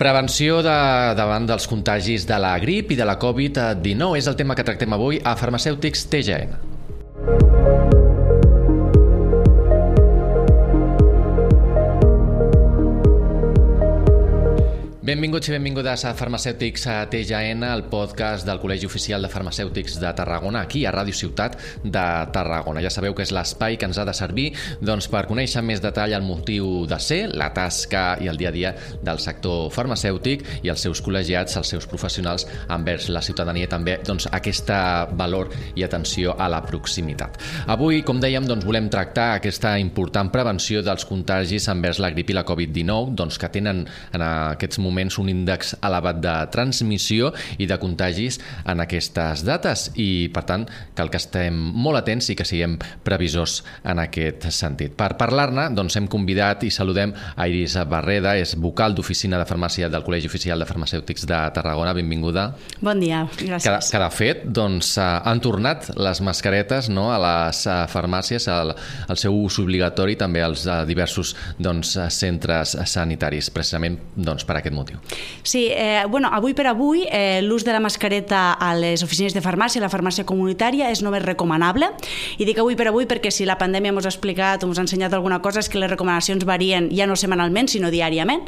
Prevenció de, davant dels contagis de la grip i de la Covid-19 és el tema que tractem avui a Farmacèutics TGN. Benvinguts i benvingudes a Farmacèutics a TGN, el podcast del Col·legi Oficial de Farmacèutics de Tarragona, aquí a Ràdio Ciutat de Tarragona. Ja sabeu que és l'espai que ens ha de servir doncs, per conèixer més detall el motiu de ser, la tasca i el dia a dia del sector farmacèutic i els seus col·legiats, els seus professionals envers la ciutadania i també doncs, aquesta valor i atenció a la proximitat. Avui, com dèiem, doncs, volem tractar aquesta important prevenció dels contagis envers la grip i la Covid-19, doncs, que tenen en aquests moments moments un índex elevat de transmissió i de contagis en aquestes dates i, per tant, cal que estem molt atents i que siguem previsors en aquest sentit. Per parlar-ne, doncs, hem convidat i saludem a Iris Barreda, és vocal d'oficina de farmàcia del Col·legi Oficial de Farmacèutics de Tarragona. Benvinguda. Bon dia, gràcies. Que, que de fet, doncs, eh, han tornat les mascaretes no, a les eh, farmàcies, al, al seu ús obligatori, també als eh, diversos doncs, centres sanitaris, precisament doncs, per aquest motiu motiu. Sí, eh, bueno, avui per avui eh, l'ús de la mascareta a les oficines de farmàcia, la farmàcia comunitària, és només recomanable. I dic avui per avui perquè si la pandèmia ens ha explicat o ens ha ensenyat alguna cosa és que les recomanacions varien ja no setmanalment, sinó diàriament.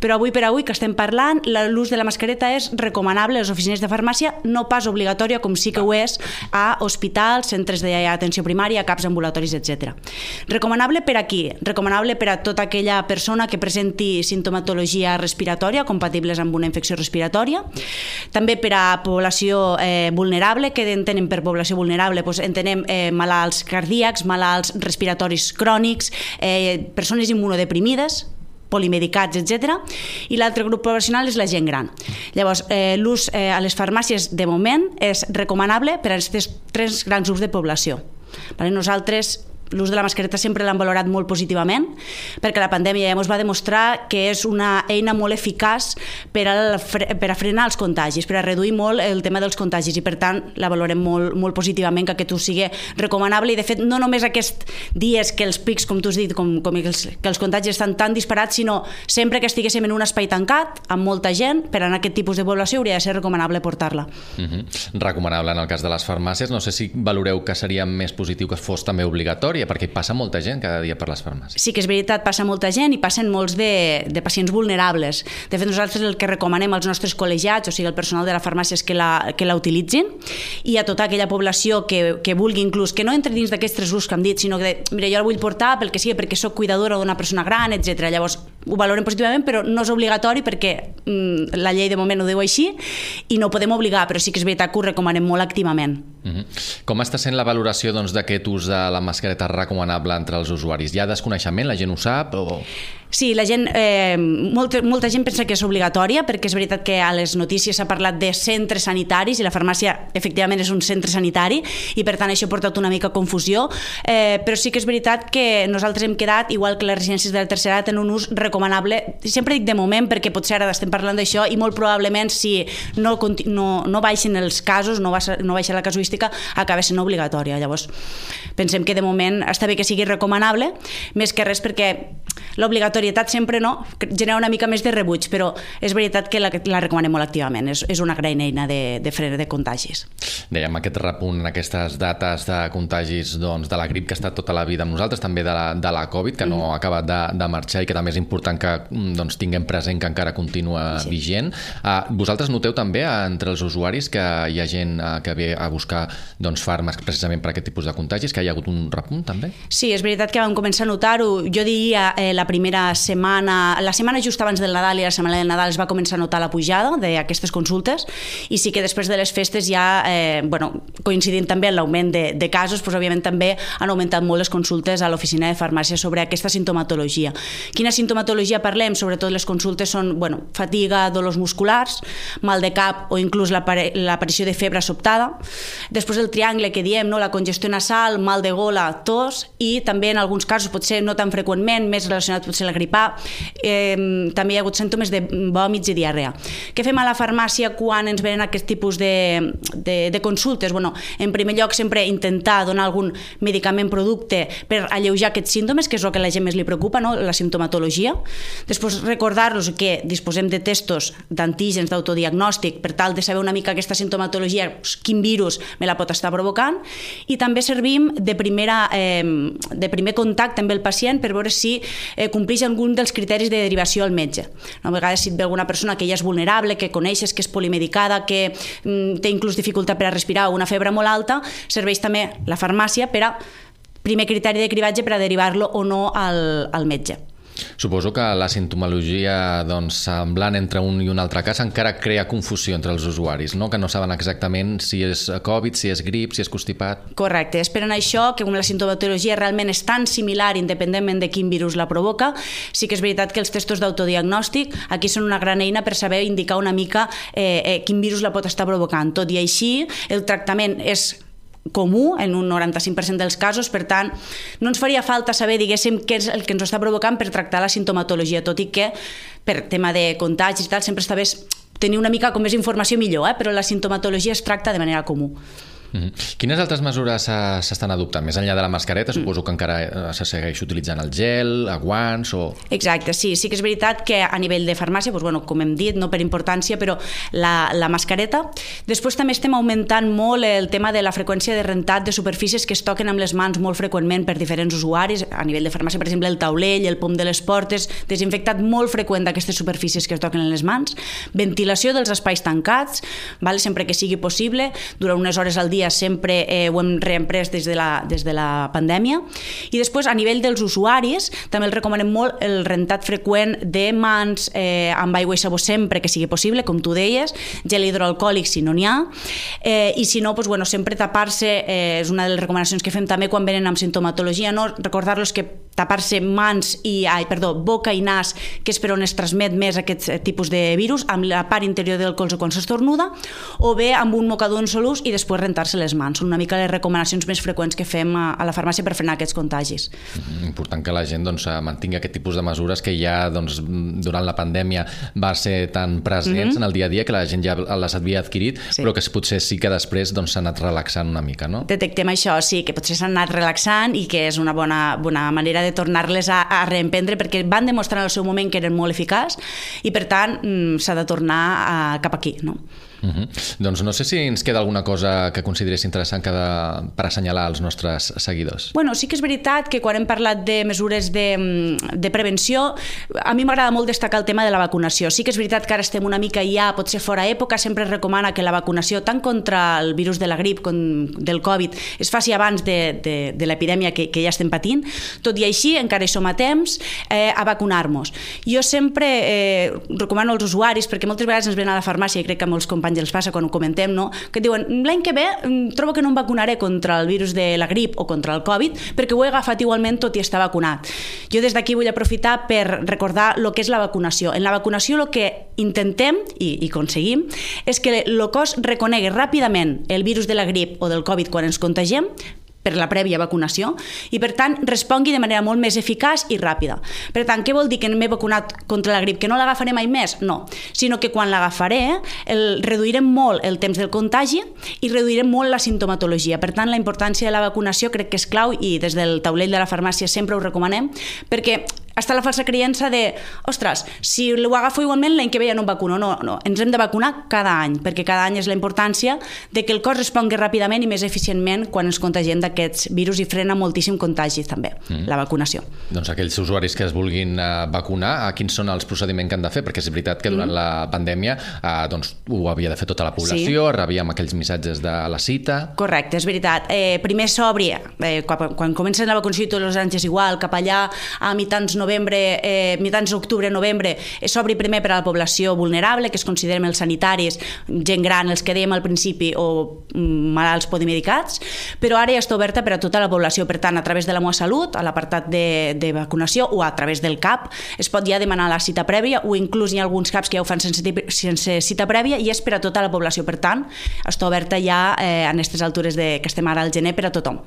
Però avui per avui que estem parlant, l'ús de la mascareta és recomanable a les oficines de farmàcia, no pas obligatòria com sí que ho és a hospitals, centres d'atenció primària, caps ambulatoris, etc. Recomanable per a qui? Recomanable per a tota aquella persona que presenti sintomatologia respiratòria respiratòria, compatibles amb una infecció respiratòria. També per a població eh, vulnerable, que entenen per població vulnerable? Doncs entenem eh, malalts cardíacs, malalts respiratoris crònics, eh, persones immunodeprimides, polimedicats, etc. I l'altre grup poblacional és la gent gran. Llavors, eh, l'ús eh, a les farmàcies de moment és recomanable per a aquests tres grans grups de població. Vale? Nosaltres l'ús de la mascareta sempre l'han valorat molt positivament perquè la pandèmia ja ens va demostrar que és una eina molt eficaç per a, per a frenar els contagis, per a reduir molt el tema dels contagis i per tant la valorem molt, molt positivament que aquest ús sigui recomanable i de fet no només aquests dies que els pics, com tu has dit, com, com els, que els contagis estan tan disparats, sinó sempre que estiguéssim en un espai tancat amb molta gent, per a aquest tipus de població hauria de ser recomanable portar-la. Uh mhm. -huh. Recomanable en el cas de les farmàcies. No sé si valoreu que seria més positiu que fos també obligatori història, perquè passa molta gent cada dia per les farmàcies. Sí que és veritat, passa molta gent i passen molts de, de pacients vulnerables. De fet, nosaltres el que recomanem als nostres col·legiats, o sigui, el personal de la farmàcia, és que la, que la utilitzin i a tota aquella població que, que vulgui inclús, que no entre dins d'aquests tres que hem dit, sinó que, mira, jo la vull portar pel que sigui, perquè sóc cuidadora d'una persona gran, etc. Llavors, ho valorem positivament, però no és obligatori perquè mm, la llei de moment ho diu així i no podem obligar, però sí que és veritat que ho recomanem molt activament. Mhm. -huh. Com està sent la valoració doncs, d'aquest doncs, ús de la mascareta recomanable entre els usuaris? Hi ha desconeixement? La gent ho sap? O... Sí, la gent, eh, molta, molta gent pensa que és obligatòria perquè és veritat que a les notícies s'ha parlat de centres sanitaris i la farmàcia efectivament és un centre sanitari i per tant això ha portat una mica confusió, eh, però sí que és veritat que nosaltres hem quedat, igual que les residències de la tercera edat, en un ús recomanable, sempre dic de moment perquè potser ara estem parlant d'això i molt probablement si no, no, no baixen els casos, no, baixa, no baixa la casuística, acaba sent obligatòria. Llavors, pensem que de moment està bé que sigui recomanable, més que res perquè l'obligatorietat sempre no, genera una mica més de rebuig, però és veritat que la, la recomanem molt activament, és, és una gran eina de, de fre de contagis. Dèiem aquest repunt, aquestes dates de contagis doncs, de la grip que ha estat tota la vida amb nosaltres, també de la, de la Covid, que no mm. ha acabat de, de marxar i que també és important que mm, doncs, tinguem present que encara continua sí. vigent. Uh, vosaltres noteu també uh, entre els usuaris que hi ha gent uh, que ve a buscar doncs, fàrmacs precisament per aquest tipus de contagis, que hi ha hagut un repunt també? Sí, és veritat que vam començar a notar-ho. Jo diria eh, la primera setmana, la setmana just abans del Nadal i la setmana del Nadal es va començar a notar la pujada d'aquestes consultes i sí que després de les festes ja, eh, bueno, coincidint també amb l'augment de, de casos, doncs, òbviament també han augmentat molt les consultes a l'oficina de farmàcia sobre aquesta sintomatologia. Quina sintomatologia parlem? Sobretot les consultes són bueno, fatiga, dolors musculars, mal de cap o inclús l'aparició de febre sobtada. Després el triangle que diem, no? la congestió nasal, mal de gola, tos i també en alguns casos, potser no tan freqüentment, més relacionat relacionat potser la grip A, eh, també hi ha hagut símptomes de vòmits i diarrea. Què fem a la farmàcia quan ens venen aquest tipus de, de, de consultes? Bueno, en primer lloc, sempre intentar donar algun medicament, producte per alleujar aquests símptomes, que és el que a la gent més li preocupa, no? la sintomatologia. Després, recordar-los que disposem de testos d'antígens d'autodiagnòstic per tal de saber una mica aquesta sintomatologia, quin virus me la pot estar provocant, i també servim de, primera, eh, de primer contacte amb el pacient per veure si eh, compleix algun dels criteris de derivació al metge. A vegades si et ve alguna persona que ja és vulnerable, que coneixes, que és polimedicada, que mm, té inclús dificultat per a respirar o una febre molt alta, serveix també la farmàcia per a primer criteri de cribatge per a derivar-lo o no al, al metge. Suposo que la sintomologia doncs, semblant entre un i un altre cas encara crea confusió entre els usuaris, no? que no saben exactament si és Covid, si és grip, si és constipat... Correcte, és per això que la sintomatologia realment és tan similar independentment de quin virus la provoca, sí que és veritat que els testos d'autodiagnòstic aquí són una gran eina per saber indicar una mica eh, eh, quin virus la pot estar provocant. Tot i així, el tractament és comú en un 95% dels casos, per tant, no ens faria falta saber, diguéssim, què és el que ens està provocant per tractar la sintomatologia, tot i que per tema de contagis i tal, sempre està bé tenir una mica com més informació millor, eh? però la sintomatologia es tracta de manera comú. Mm -hmm. Quines altres mesures s'estan adoptant? Més enllà de la mascareta, mm. suposo que encara eh, se segueix utilitzant el gel, aguants o... Exacte, sí. Sí que és veritat que a nivell de farmàcia, doncs, bueno, com hem dit, no per importància, però la, la mascareta. Després també estem augmentant molt el tema de la freqüència de rentat de superfícies que es toquen amb les mans molt freqüentment per diferents usuaris. A nivell de farmàcia, per exemple, el taulell, el pom de les portes, desinfectat molt freqüent d'aquestes superfícies que es toquen en les mans. Ventilació dels espais tancats, vale? sempre que sigui possible, durant unes hores al dia dia sempre eh, ho hem reemprès des de, la, des de la pandèmia. I després, a nivell dels usuaris, també els recomanem molt el rentat freqüent de mans eh, amb aigua i sabó sempre que sigui possible, com tu deies, gel hidroalcohòlic si no n'hi ha, eh, i si no, doncs, bueno, sempre tapar-se eh, és una de les recomanacions que fem també quan venen amb sintomatologia, no? recordar-los que tapar-se mans i, ai, perdó, boca i nas, que és per on es transmet més aquest eh, tipus de virus, amb la part interior del colze quan s'estornuda, o bé amb un mocador en solús i després rentar-se les mans. Són una mica les recomanacions més freqüents que fem a, a la farmàcia per frenar aquests contagis. Mm, important que la gent doncs, mantingui aquest tipus de mesures que ja doncs, durant la pandèmia va ser tan presents mm -hmm. en el dia a dia que la gent ja les havia adquirit, sí. però que potser sí que després doncs, s'ha doncs, anat relaxant una mica, no? Detectem això, sí, que potser s'han anat relaxant i que és una bona, bona manera de tornar-les a, a reemprendre perquè van demostrar en el seu moment que eren molt eficaç i per tant mm, s'ha de tornar a, cap aquí. No? Uh -huh. Doncs no sé si ens queda alguna cosa que consideres interessant que de, per assenyalar als nostres seguidors. Bueno, sí que és veritat que quan hem parlat de mesures de, mm, de prevenció, a mi m'agrada molt destacar el tema de la vacunació. Sí que és veritat que ara estem una mica ja, potser fora època, sempre es recomana que la vacunació, tant contra el virus de la grip com del Covid, es faci abans de, de, de l'epidèmia que, que ja estem patint. Tot i així, encara hi som a temps eh, a vacunar-nos. Jo sempre eh, recomano als usuaris, perquè moltes vegades ens ven a la farmàcia i crec que molts companys els passa quan ho comentem, no? que diuen l'any que ve mm, trobo que no em vacunaré contra el virus de la grip o contra el Covid perquè ho he agafat igualment tot i estar vacunat. Jo des d'aquí vull aprofitar per recordar el que és la vacunació. En la vacunació el que intentem i, i aconseguim és que el cos reconegui ràpidament el virus de la grip o del Covid quan ens contagiem per la prèvia vacunació i, per tant, respongui de manera molt més eficaç i ràpida. Per tant, què vol dir que m'he vacunat contra la grip? Que no l'agafaré mai més? No, sinó que quan l'agafaré el, reduirem molt el temps del contagi i reduirem molt la sintomatologia. Per tant, la importància de la vacunació crec que és clau i des del taulell de la farmàcia sempre ho recomanem perquè està la falsa creença de, ostres, si ho agafo igualment l'any que ve ja no em vacuno. No, no, ens hem de vacunar cada any, perquè cada any és la importància de que el cos respongui ràpidament i més eficientment quan ens contagiem d'aquests virus i frena moltíssim contagi també, mm. la vacunació. Doncs aquells usuaris que es vulguin uh, vacunar, uh, quins són els procediments que han de fer? Perquè és veritat que durant mm. la pandèmia uh, doncs, ho havia de fer tota la població, sí. rebíem aquells missatges de la cita... Correcte, és veritat. Eh, primer s'obri, eh, quan, quan comencen la vacunació tots els anys és igual, cap allà a mitjans no novembre, eh, mitjans d'octubre, novembre, s'obri primer per a la població vulnerable, que es consideren els sanitaris, gent gran, els que dèiem al principi, o mm, malalts podimedicats, però ara ja està oberta per a tota la població. Per tant, a través de la Moa Salut, a l'apartat de, de vacunació, o a través del CAP, es pot ja demanar la cita prèvia, o inclús hi ha alguns CAPs que ja ho fan sense, sense cita prèvia, i és per a tota la població. Per tant, està oberta ja eh, en aquestes altures de, que estem ara al gener per a tothom.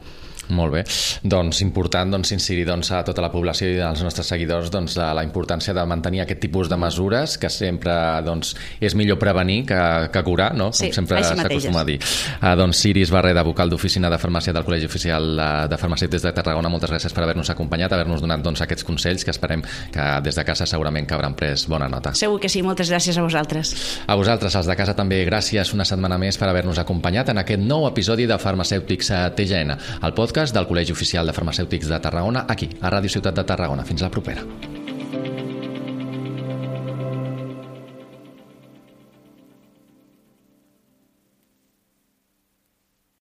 Molt bé. Doncs important doncs, incidir doncs, a tota la població i als nostres seguidors doncs, de la importància de mantenir aquest tipus de mesures, que sempre doncs, és millor prevenir que, que curar, no? Sí, com sempre s'acostuma a dir. Uh, doncs Ciris Barreda, vocal d'oficina de farmàcia del Col·legi Oficial de Farmacèutics de Tarragona, moltes gràcies per haver-nos acompanyat, haver-nos donat doncs, aquests consells que esperem que des de casa segurament que hauran pres bona nota. Segur que sí, moltes gràcies a vosaltres. A vosaltres, els de casa també, gràcies una setmana més per haver-nos acompanyat en aquest nou episodi de Farmacèutics a TGN, el podcast del Col·legi Oficial de Farmacèutics de Tarragona, aquí, a Ràdio Ciutat de Tarragona. Fins la propera.